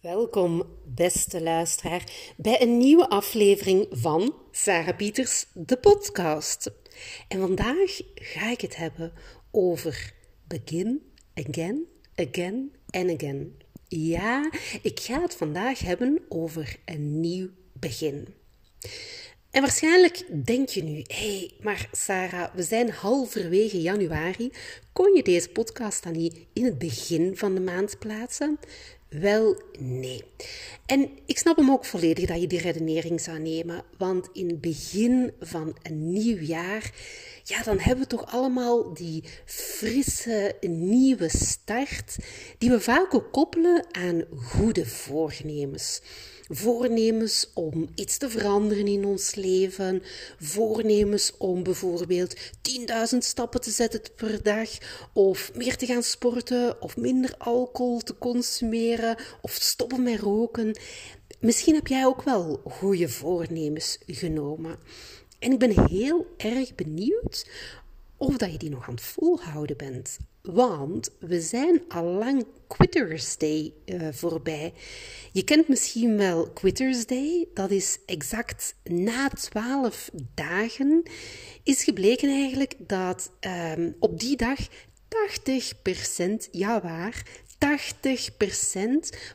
Welkom, beste luisteraar, bij een nieuwe aflevering van Sarah Pieters, de podcast. En vandaag ga ik het hebben over begin, again, again and again. Ja, ik ga het vandaag hebben over een nieuw begin. En waarschijnlijk denk je nu, hé, hey, maar Sarah, we zijn halverwege januari. Kon je deze podcast dan niet in het begin van de maand plaatsen? Wel, nee. En ik snap hem ook volledig dat je die redenering zou nemen, want in het begin van een nieuw jaar, ja, dan hebben we toch allemaal die frisse nieuwe start, die we vaak ook koppelen aan goede voornemens voornemens om iets te veranderen in ons leven, voornemens om bijvoorbeeld 10.000 stappen te zetten per dag, of meer te gaan sporten, of minder alcohol te consumeren, of stoppen met roken. Misschien heb jij ook wel goede voornemens genomen. En ik ben heel erg benieuwd of dat je die nog aan het volhouden bent. Want we zijn al lang Quitters Day uh, voorbij. Je kent misschien wel Quitters Day. Dat is exact na 12 dagen. Is gebleken eigenlijk dat um, op die dag 80%, ja waar, 80%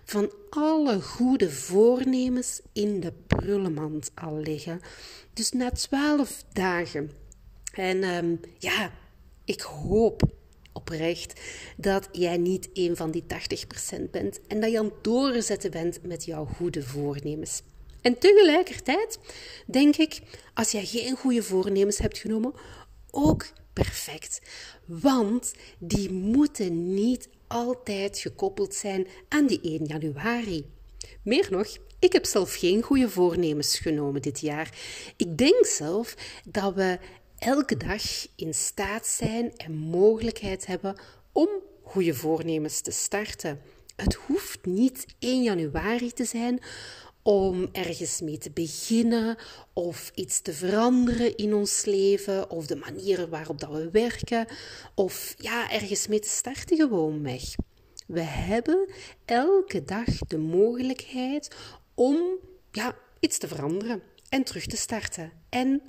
van alle goede voornemens in de prullenmand al liggen. Dus na 12 dagen. En um, ja, ik hoop oprecht dat jij niet een van die 80% bent en dat je aan het doorzetten bent met jouw goede voornemens. En tegelijkertijd denk ik, als jij geen goede voornemens hebt genomen, ook perfect. Want die moeten niet altijd gekoppeld zijn aan die 1 januari. Meer nog, ik heb zelf geen goede voornemens genomen dit jaar. Ik denk zelf dat we elke dag in staat zijn en mogelijkheid hebben om goede voornemens te starten. Het hoeft niet 1 januari te zijn om ergens mee te beginnen of iets te veranderen in ons leven of de manier waarop dat we werken of ja, ergens mee te starten gewoon weg. We hebben elke dag de mogelijkheid om ja, iets te veranderen en terug te starten en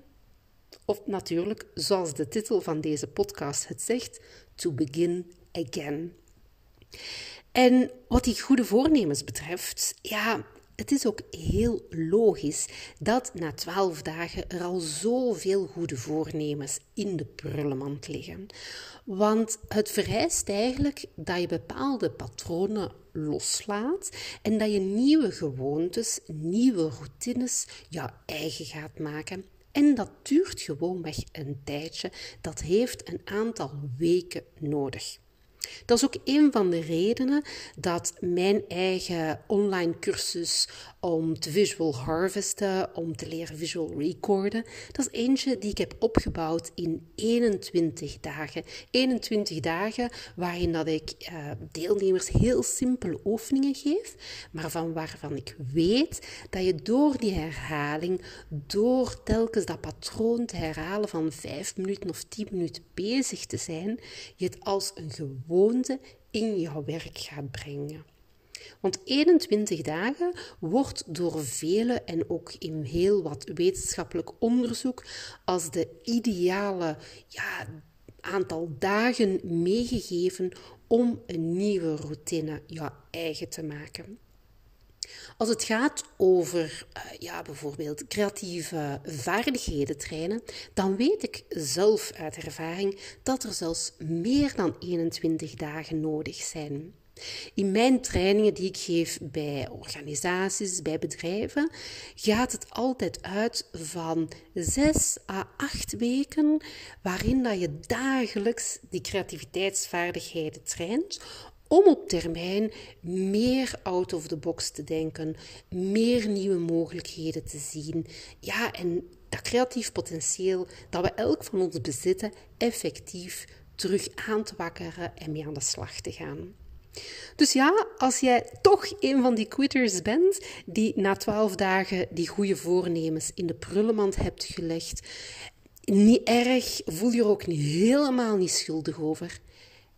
of natuurlijk, zoals de titel van deze podcast het zegt, to begin again. En wat die goede voornemens betreft, ja, het is ook heel logisch dat na twaalf dagen er al zoveel goede voornemens in de prullenmand liggen. Want het vereist eigenlijk dat je bepaalde patronen loslaat en dat je nieuwe gewoontes, nieuwe routines jouw eigen gaat maken en dat duurt gewoonweg een tijdje. Dat heeft een aantal weken nodig. Dat is ook een van de redenen dat mijn eigen online cursus om te visual harvesten, om te leren visual recorden, dat is eentje die ik heb opgebouwd in 21 dagen. 21 dagen waarin dat ik uh, deelnemers heel simpele oefeningen geef, maar van waarvan ik weet dat je door die herhaling, door telkens dat patroon te herhalen van 5 minuten of 10 minuten bezig te zijn, je het als een gewoonte in jouw werk gaat brengen. Want 21 dagen wordt door velen en ook in heel wat wetenschappelijk onderzoek als de ideale ja, aantal dagen meegegeven om een nieuwe routine jouw eigen te maken. Als het gaat over uh, ja, bijvoorbeeld creatieve vaardigheden trainen, dan weet ik zelf uit ervaring dat er zelfs meer dan 21 dagen nodig zijn. In mijn trainingen die ik geef bij organisaties, bij bedrijven, gaat het altijd uit van 6 à 8 weken waarin dat je dagelijks die creativiteitsvaardigheden traint om op termijn meer out of the box te denken, meer nieuwe mogelijkheden te zien. Ja, en dat creatief potentieel dat we elk van ons bezitten, effectief terug aan te wakkeren en mee aan de slag te gaan. Dus ja, als jij toch een van die quitters bent die na twaalf dagen die goede voornemens in de prullenmand hebt gelegd, niet erg, voel je er ook niet helemaal niet schuldig over.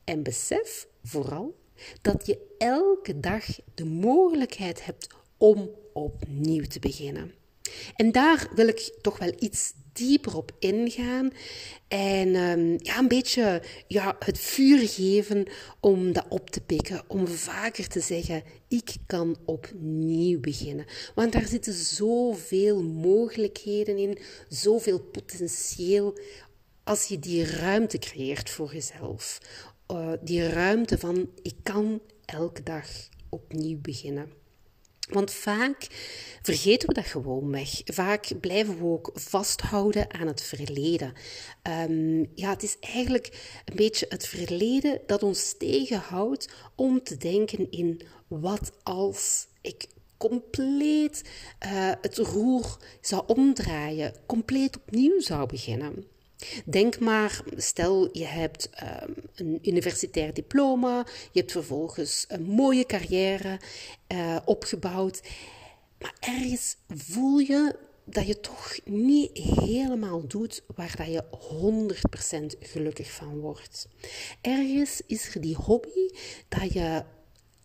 En besef vooral Dat je elke dag de mogelijkheid hebt om opnieuw te beginnen. En daar wil ik toch wel iets dieper op ingaan en um, ja, een beetje ja, het vuur geven om dat op te pikken, om vaker te zeggen: ik kan opnieuw beginnen. Want daar zitten zoveel mogelijkheden in, zoveel potentieel als je die ruimte creëert voor jezelf. Uh, die ruimte van ik kan elke dag opnieuw beginnen. Want vaak vergeten we dat gewoon weg. Vaak blijven we ook vasthouden aan het verleden. Um, ja, het is eigenlijk een beetje het verleden dat ons tegenhoudt om te denken in wat als ik compleet uh, het roer zou omdraaien, compleet opnieuw zou beginnen. Denk maar, stel je hebt um, een universitair diploma, je hebt vervolgens een mooie carrière uh, opgebouwd, maar ergens voel je dat je toch niet helemaal doet waar dat je 100% gelukkig van wordt. Ergens is er die hobby dat je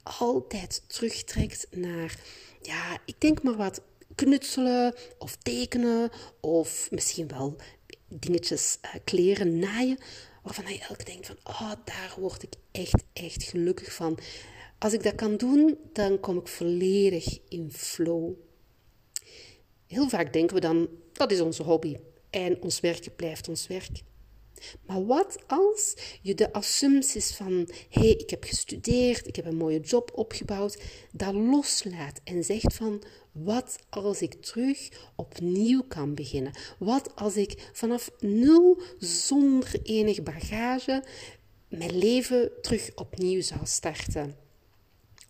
altijd terugtrekt naar, ja, ik denk maar wat knutselen of tekenen of misschien wel dingetjes, uh, kleren naaien, waarvan je elke denkt van, oh, daar word ik echt, echt gelukkig van. Als ik dat kan doen, dan kom ik volledig in flow. Heel vaak denken we dan, dat is onze hobby en ons werk blijft ons werk. Maar wat als je de assumpties van hé, hey, ik heb gestudeerd, ik heb een mooie job opgebouwd, dat loslaat en zegt van wat als ik terug opnieuw kan beginnen? Wat als ik vanaf nul zonder enig bagage mijn leven terug opnieuw zou starten?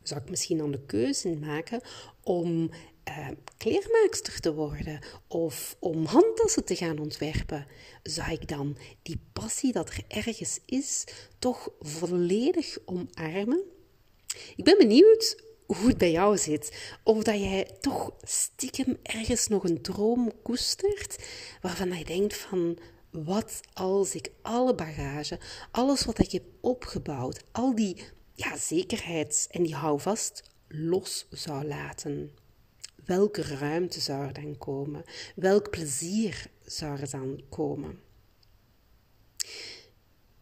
Zou ik misschien dan de keuze maken om uh, kleermaakster te worden of om handtassen te gaan ontwerpen, zou ik dan die passie dat er ergens is toch volledig omarmen? Ik ben benieuwd hoe het bij jou zit. Of dat jij toch stiekem ergens nog een droom koestert waarvan je denkt van wat als ik alle bagage, alles wat ik heb opgebouwd, al die ja, zekerheid en die houvast los zou laten. Welke ruimte zou er dan komen? Welk plezier zou er dan komen?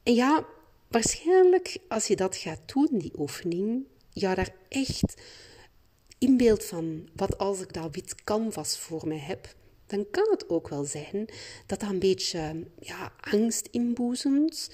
En ja, waarschijnlijk als je dat gaat doen, die oefening, ja, daar echt inbeeld van wat als ik dat wit canvas voor mij heb, dan kan het ook wel zijn dat dat een beetje ja, angst inboezemt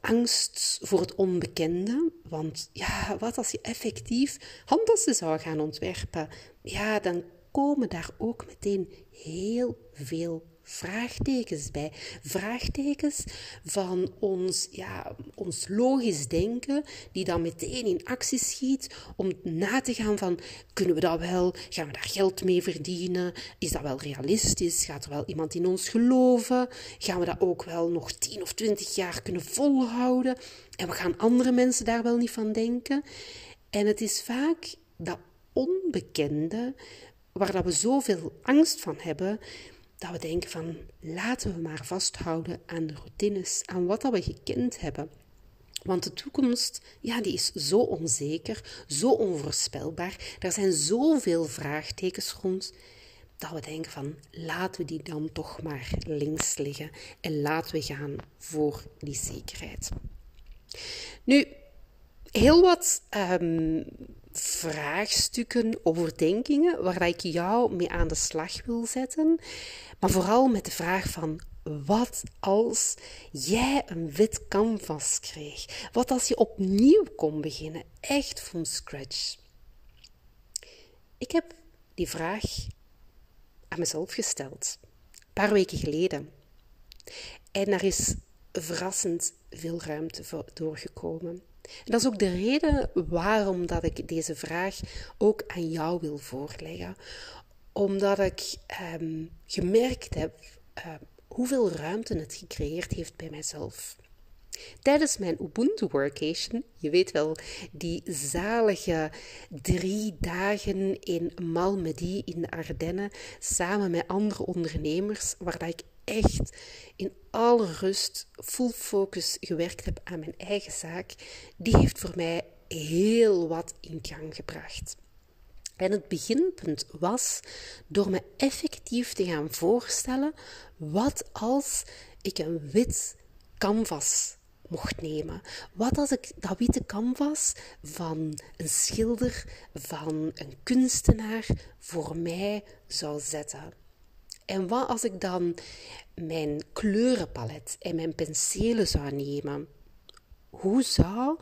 angst voor het onbekende. Want ja, wat als je effectief handtassen zou gaan ontwerpen? Ja, dan komen daar ook meteen heel veel vraagtekens bij. Vraagtekens van ons, ja, ons logisch denken, die dan meteen in actie schiet om na te gaan van, kunnen we dat wel? Gaan we daar geld mee verdienen? Is dat wel realistisch? Gaat er wel iemand in ons geloven? Gaan we dat ook wel nog 10 of 20 jaar kunnen volhouden? En we gaan andere mensen daar wel niet van denken? En het is vaak dat onbekende, waar dat we zoveel angst van hebben, dat we denken van laten we maar vasthouden aan de routines, aan wat dat we gekend hebben. Want de toekomst, ja, die is zo onzeker, zo onvoorspelbaar. Er zijn zoveel vraagtekens rond dat we denken van laten we die dan toch maar links liggen en laten we gaan voor die zekerheid. Nu, heel wat um, vraagstukken, overdenkingen waar ik jou mee aan de slag wil zetten. Maar vooral met de vraag van wat als jij een wit canvas kreeg? Wat als je opnieuw kon beginnen, echt van scratch? Ik heb die vraag aan mezelf gesteld, een paar weken geleden. En er is verrassend veel ruimte voor doorgekomen. Dat is ook de reden waarom dat ik deze vraag ook aan jou wil voorleggen. Omdat ik ehm, gemerkt heb uh, hoeveel ruimte het gecreëerd heeft bij mijzelf. Tijdens mijn Ubuntu Workation, je weet wel, die zalige drie dagen in Malmedy in de Ardennen, samen met andere ondernemers, waar ik echt in alle rust, full focus gewerkt heb aan mijn eigen zaak, die heeft voor mij heel wat in gang gebracht. En het beginpunt was door me effectief te gaan voorstellen wat als ik een wit canvas mocht nemen. Wat als ik dat witte canvas van een schilder, van een kunstenaar voor mij zou zetten? En wat als ik dan mijn kleurenpalet en mijn penselen zou nemen? Hoe zou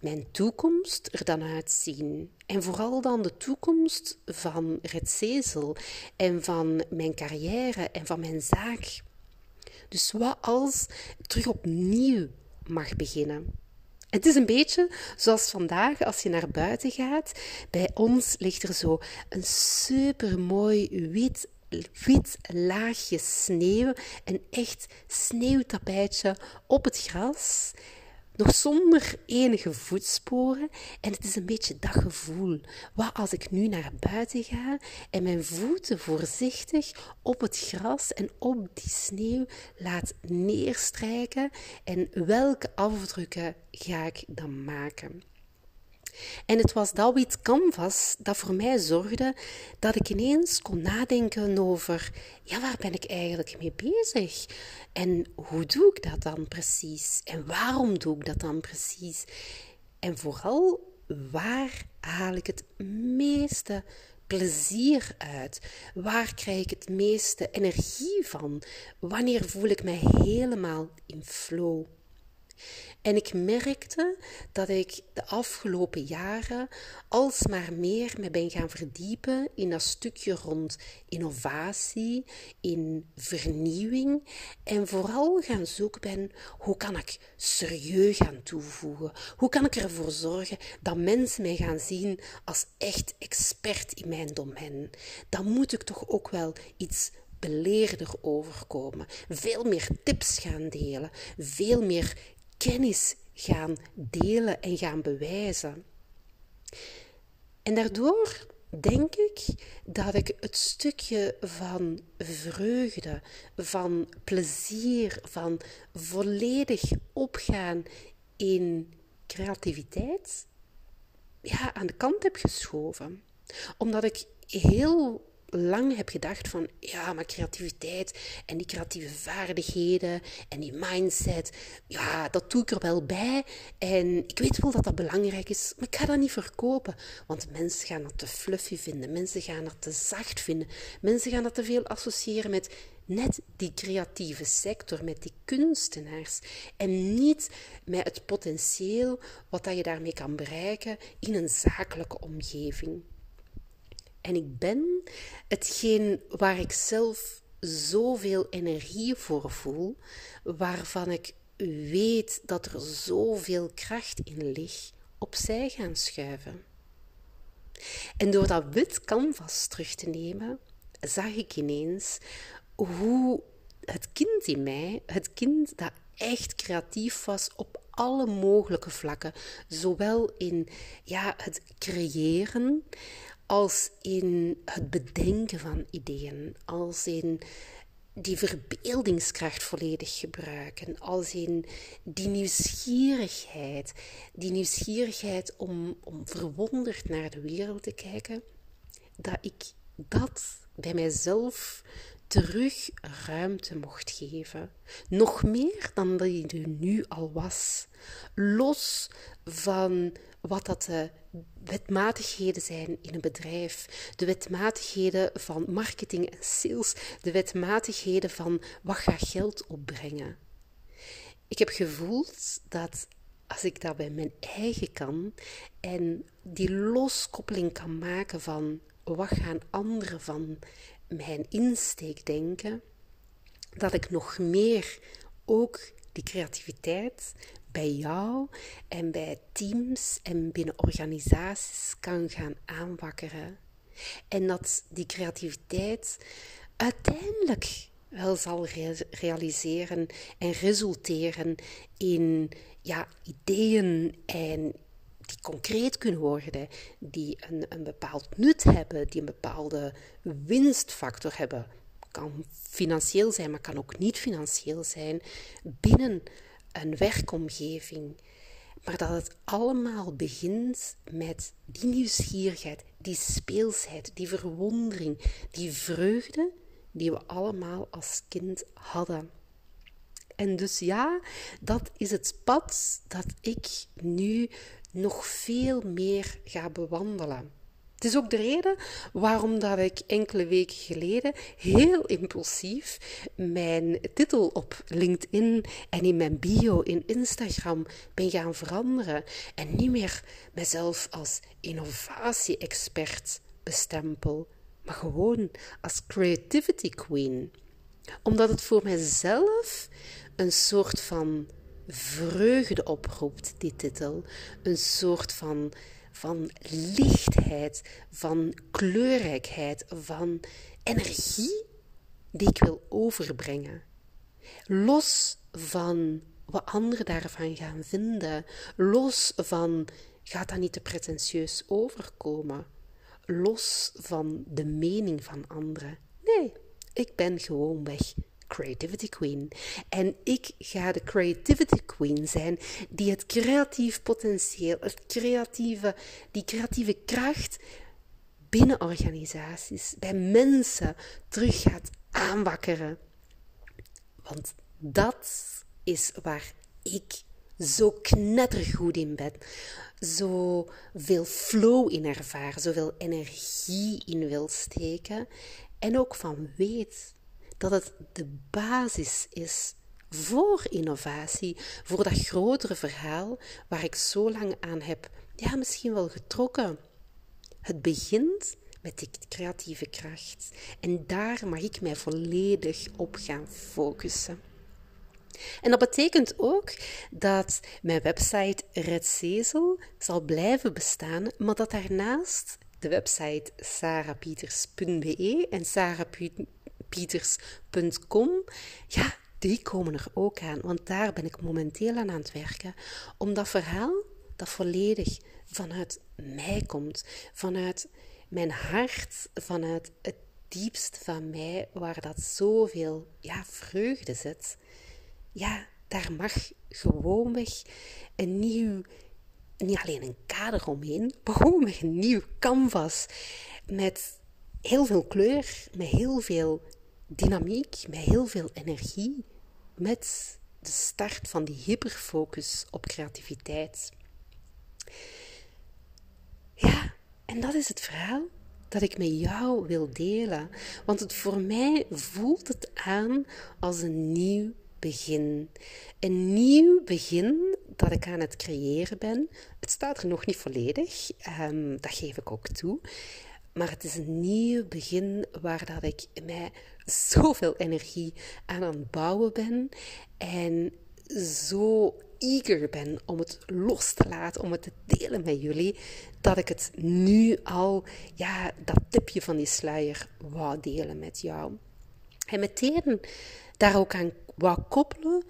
mijn toekomst er dan uitzien? En vooral dan de toekomst van Red Zezel en van mijn carrière en van mijn zaak. Dus wat als ik terug opnieuw mag beginnen? Het is een beetje zoals vandaag als je naar buiten gaat. Bij ons ligt er zo een supermooi wit wit laagje sneeuw, een echt sneeuwtapijtje op het gras nog zonder enige voetsporen. En het is een beetje dat gevoel. Wat als ik nu naar buiten ga en mijn voeten voorzichtig op het gras en op die sneeuw laat neerstrijken en welke afdrukken ga ik dan maken? En het was dat wit canvas dat voor mij zorgde dat ik ineens kon nadenken over, ja, waar ben ik eigenlijk mee bezig? En hoe doe ik dat dan precies? En waarom doe ik dat dan precies? En vooral, waar haal ik het meeste plezier uit? Waar krijg ik het meeste energie van? Wanneer voel ik mij helemaal in flow? En ik merkte dat ik de afgelopen jaren alsmaar meer me ben gaan verdiepen in dat stukje rond innovatie, in vernieuwing en vooral gaan zoeken ben hoe kan ik serieus gaan toevoegen? Hoe kan ik ervoor zorgen dat mensen mij gaan zien als echt expert in mijn domein? Dan moet ik toch ook wel iets beleerder overkomen, veel meer tips gaan delen, veel meer kennis gaan delen en gaan bewijzen. En daardoor denk ik dat ik het stukje van vreugde, van plezier, van volledig opgaan in creativiteit, ja, aan de kant heb geschoven. Omdat ik heel lang heb gedacht van ja, maar creativiteit en die creatieve vaardigheden en die mindset, ja, dat doe ik er wel bij. En ik weet wel dat dat belangrijk is, maar ik ga dat niet verkopen. Want mensen gaan dat te fluffy vinden, mensen gaan dat te zacht vinden, mensen gaan dat te veel associëren met net die creatieve sector, met die kunstenaars. En niet met het potentieel wat dat je daarmee kan bereiken in een zakelijke omgeving. En ik ben hetgeen waar ik zelf zoveel energie voor voel, waarvan ik weet dat er zoveel kracht in ligt, opzij gaan schuiven. En door dat wit canvas terug te nemen, zag ik ineens hoe het kind in mij, het kind dat echt creatief was op alle mogelijke vlakken, zowel in ja, het creëren als in het bedenken van ideeën, als in die verbeeldingskracht volledig gebruiken, als in die nieuwsgierigheid, die nieuwsgierigheid om, om verwonderd naar de wereld te kijken, dat ik dat bij mijzelf terug ruimte mocht geven. Nog meer dan die nu al was. Los van wat dat de wetmatigheden zijn in een bedrijf, de wetmatigheden van marketing en sales, de wetmatigheden van wat gaat geld opbrengen. Ik heb gevoeld dat als ik dat bij mijn eigen kan en die loskoppeling kan maken van wat gaan anderen van mijn insteek denken, dat ik nog meer ook die creativiteit bij jou en bij teams en binnen organisaties kan gaan aanwakkeren. En dat die creativiteit uiteindelijk wel zal realiseren en resulteren in ja, ideeën en die concreet kunnen worden, die een, een bepaald nut hebben, die een bepaalde winstfactor hebben. Kan financieel zijn, maar kan ook niet financieel zijn binnen een werkomgeving. maar dat het allemaal begint met die nieuwsgierigheid, die speelsheid, die verwondering, die vreugde die we allemaal als kind hadden. En dus ja, dat is het pad dat ik nu nog veel meer ga bewandelen. Het is ook de reden waarom dat ik enkele weken geleden heel impulsief mijn titel op LinkedIn en in mijn bio in Instagram ben gaan veranderen en niet meer mezelf als innovatie-expert bestempel, maar gewoon als creativity queen. Omdat het voor mijzelf een soort van vreugde oproept, die titel. Een soort van, van lichtheid, van kleurrijkheid, van energie die ik wil overbrengen. Los van wat anderen daarvan gaan vinden. Los van gaat dat niet te pretentieus overkomen. Los van de mening van anderen. Nee, ik ben gewoon weg Creativity Queen. En ik ga de Creativity Queen zijn die het creatief potentieel, het creatieve, die creatieve kracht binnen organisaties, bij mensen terug gaat aanwakkeren. Want dat is waar ik zo knettergoed in ben. Zo veel flow in ervaar, zoveel energie in wil steken. En ook van weet dat het de basis is voor innovatie, voor dat grotere verhaal waar ik zo lang aan heb, ja, misschien wel getrokken. Het begint met die creatieve kracht en daar mag ik mij volledig op gaan focussen. En dat betekent ook dat mijn website Red zal blijven bestaan, maar dat daarnaast de website sarapieters.be en pieters.com, ja, die komen er ook aan. Want daar ben ik momenteel aan aan het werken. Om dat verhaal dat volledig vanuit mij komt, vanuit mijn hart, vanuit het diepst van mij, waar dat zoveel ja, vreugde zit. Ja, daar mag gewoonweg een nieuw, niet alleen een kader omheen, maar gewoon een nieuw canvas met heel veel kleur, met heel veel dynamiek, met heel veel energie, met de start van die hyperfocus op creativiteit. Ja, en dat is het verhaal dat ik met jou wil delen. Want het voor mij voelt het aan als een nieuw begin. Een nieuw begin dat ik aan het creëren ben. Het staat er nog niet volledig, um, dat geef ik ook toe. Maar het is een nieuw begin waar dat ik mij zoveel energie aan aan het bouwen ben. En zo eager ben om het los te laten, om het te delen met jullie, dat ik het nu al, ja, dat tipje van die sluier wou delen met jou. En meteen daar ook aan wou koppelen,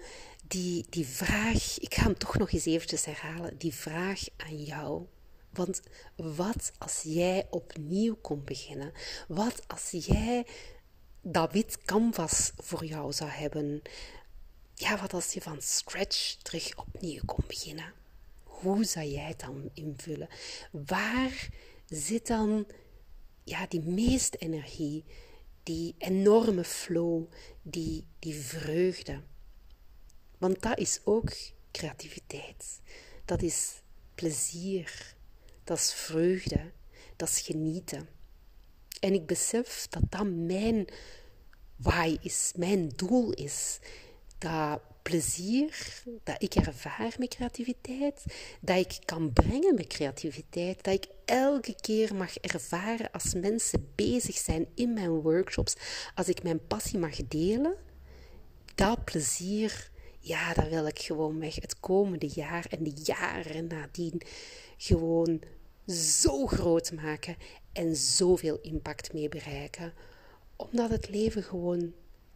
die, die vraag, ik ga hem toch nog eens eventjes herhalen, die vraag aan jou. Want wat als jij opnieuw kon beginnen? Wat als jij dat wit canvas voor jou zou hebben? Ja, wat als je van scratch terug opnieuw kon beginnen? Hoe zou jij het dan invullen? Waar zit dan ja, die meeste energie, die enorme flow, die, die vreugde? Want dat is ook creativiteit. Dat is plezier. Dat is vreugde. Dat is genieten. En ik besef dat dat mijn why is, mijn doel is. Dat plezier dat ik ervaar met creativiteit, dat ik kan brengen met creativiteit, dat ik elke keer mag ervaren als mensen bezig zijn in mijn workshops, als ik mijn passie mag delen, dat plezier, ja, dat wil ik gewoon weg het komende jaar en de jaren nadien gewoon zo groot maken en zoveel impact mee bereiken, omdat het leven gewoon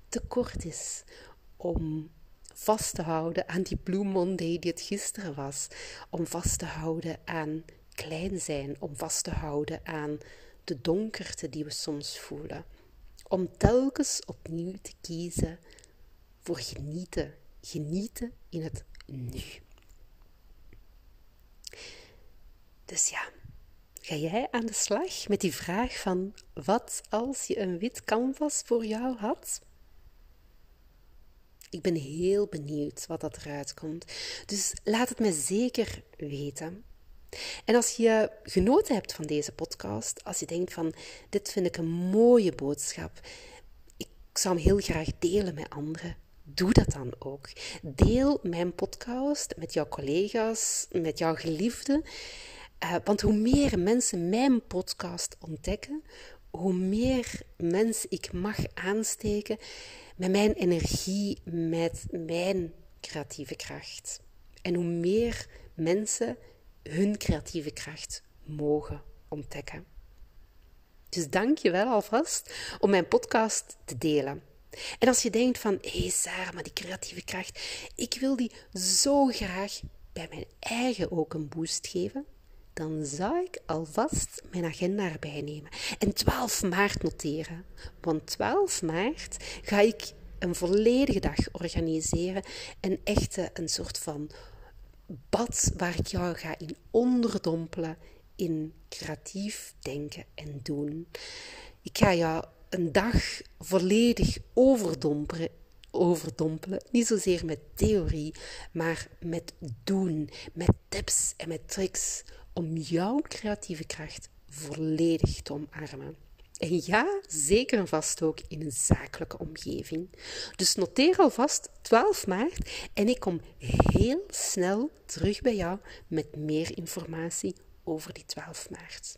te kort is om vast te houden aan die Blue Monday die het gisteren was, om vast te houden aan klein zijn, om vast te houden aan de donkerte die we soms voelen, om telkens opnieuw te kiezen voor genieten, genieten in het nu. Dus ja, ga jij aan de slag met die vraag van wat als je een wit canvas voor jou had? Ik ben heel benieuwd wat dat eruit komt. Dus laat het me zeker weten. En als je genoten hebt van deze podcast, als je denkt van dit vind ik een mooie boodschap, ik zou hem heel graag delen met anderen. Doe dat dan ook. Deel mijn podcast met jouw collega's, met jouw geliefden. Uh, want hoe meer mensen mijn podcast ontdekken, hoe meer mensen ik mag aansteken met mijn energie, met mijn creatieve kracht. En hoe meer mensen hun creatieve kracht mogen ontdekken. Dus dank je wel alvast om mijn podcast te delen. En als je denkt van, hé hey Sarah, maar die creatieve kracht, ik wil die zo graag bij mijn eigen ook een boost geven, dan zou ik alvast mijn agenda erbij nemen en 12 maart noteren. Want 12 maart ga ik een volledige dag organiseren, een echte, een soort van bad waar ik jou ga in onderdompelen in creatief denken en doen. Ik ga jou een dag volledig overdompelen, overdompelen. Niet zozeer met theorie, maar met doen, met tips en met tricks om jouw creatieve kracht volledig te omarmen. En ja, zeker en vast ook in een zakelijke omgeving. Dus noteer alvast 12 maart en ik kom heel snel terug bij jou met meer informatie over die 12 maart.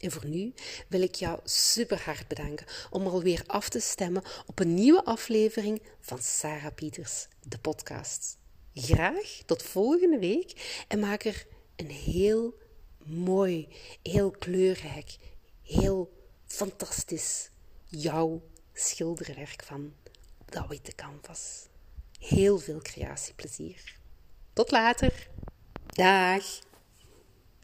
En voor nu wil ik jou super hard bedanken om alweer af te stemmen op een nieuwe aflevering van Sarah Pieters, de podcast. Graag tot volgende week en maak er een heel mooi, heel kleurrijk, heel fantastisch jouw schilderwerk van dat witte canvas. Heel veel creatieplezier. Tot later. Dag.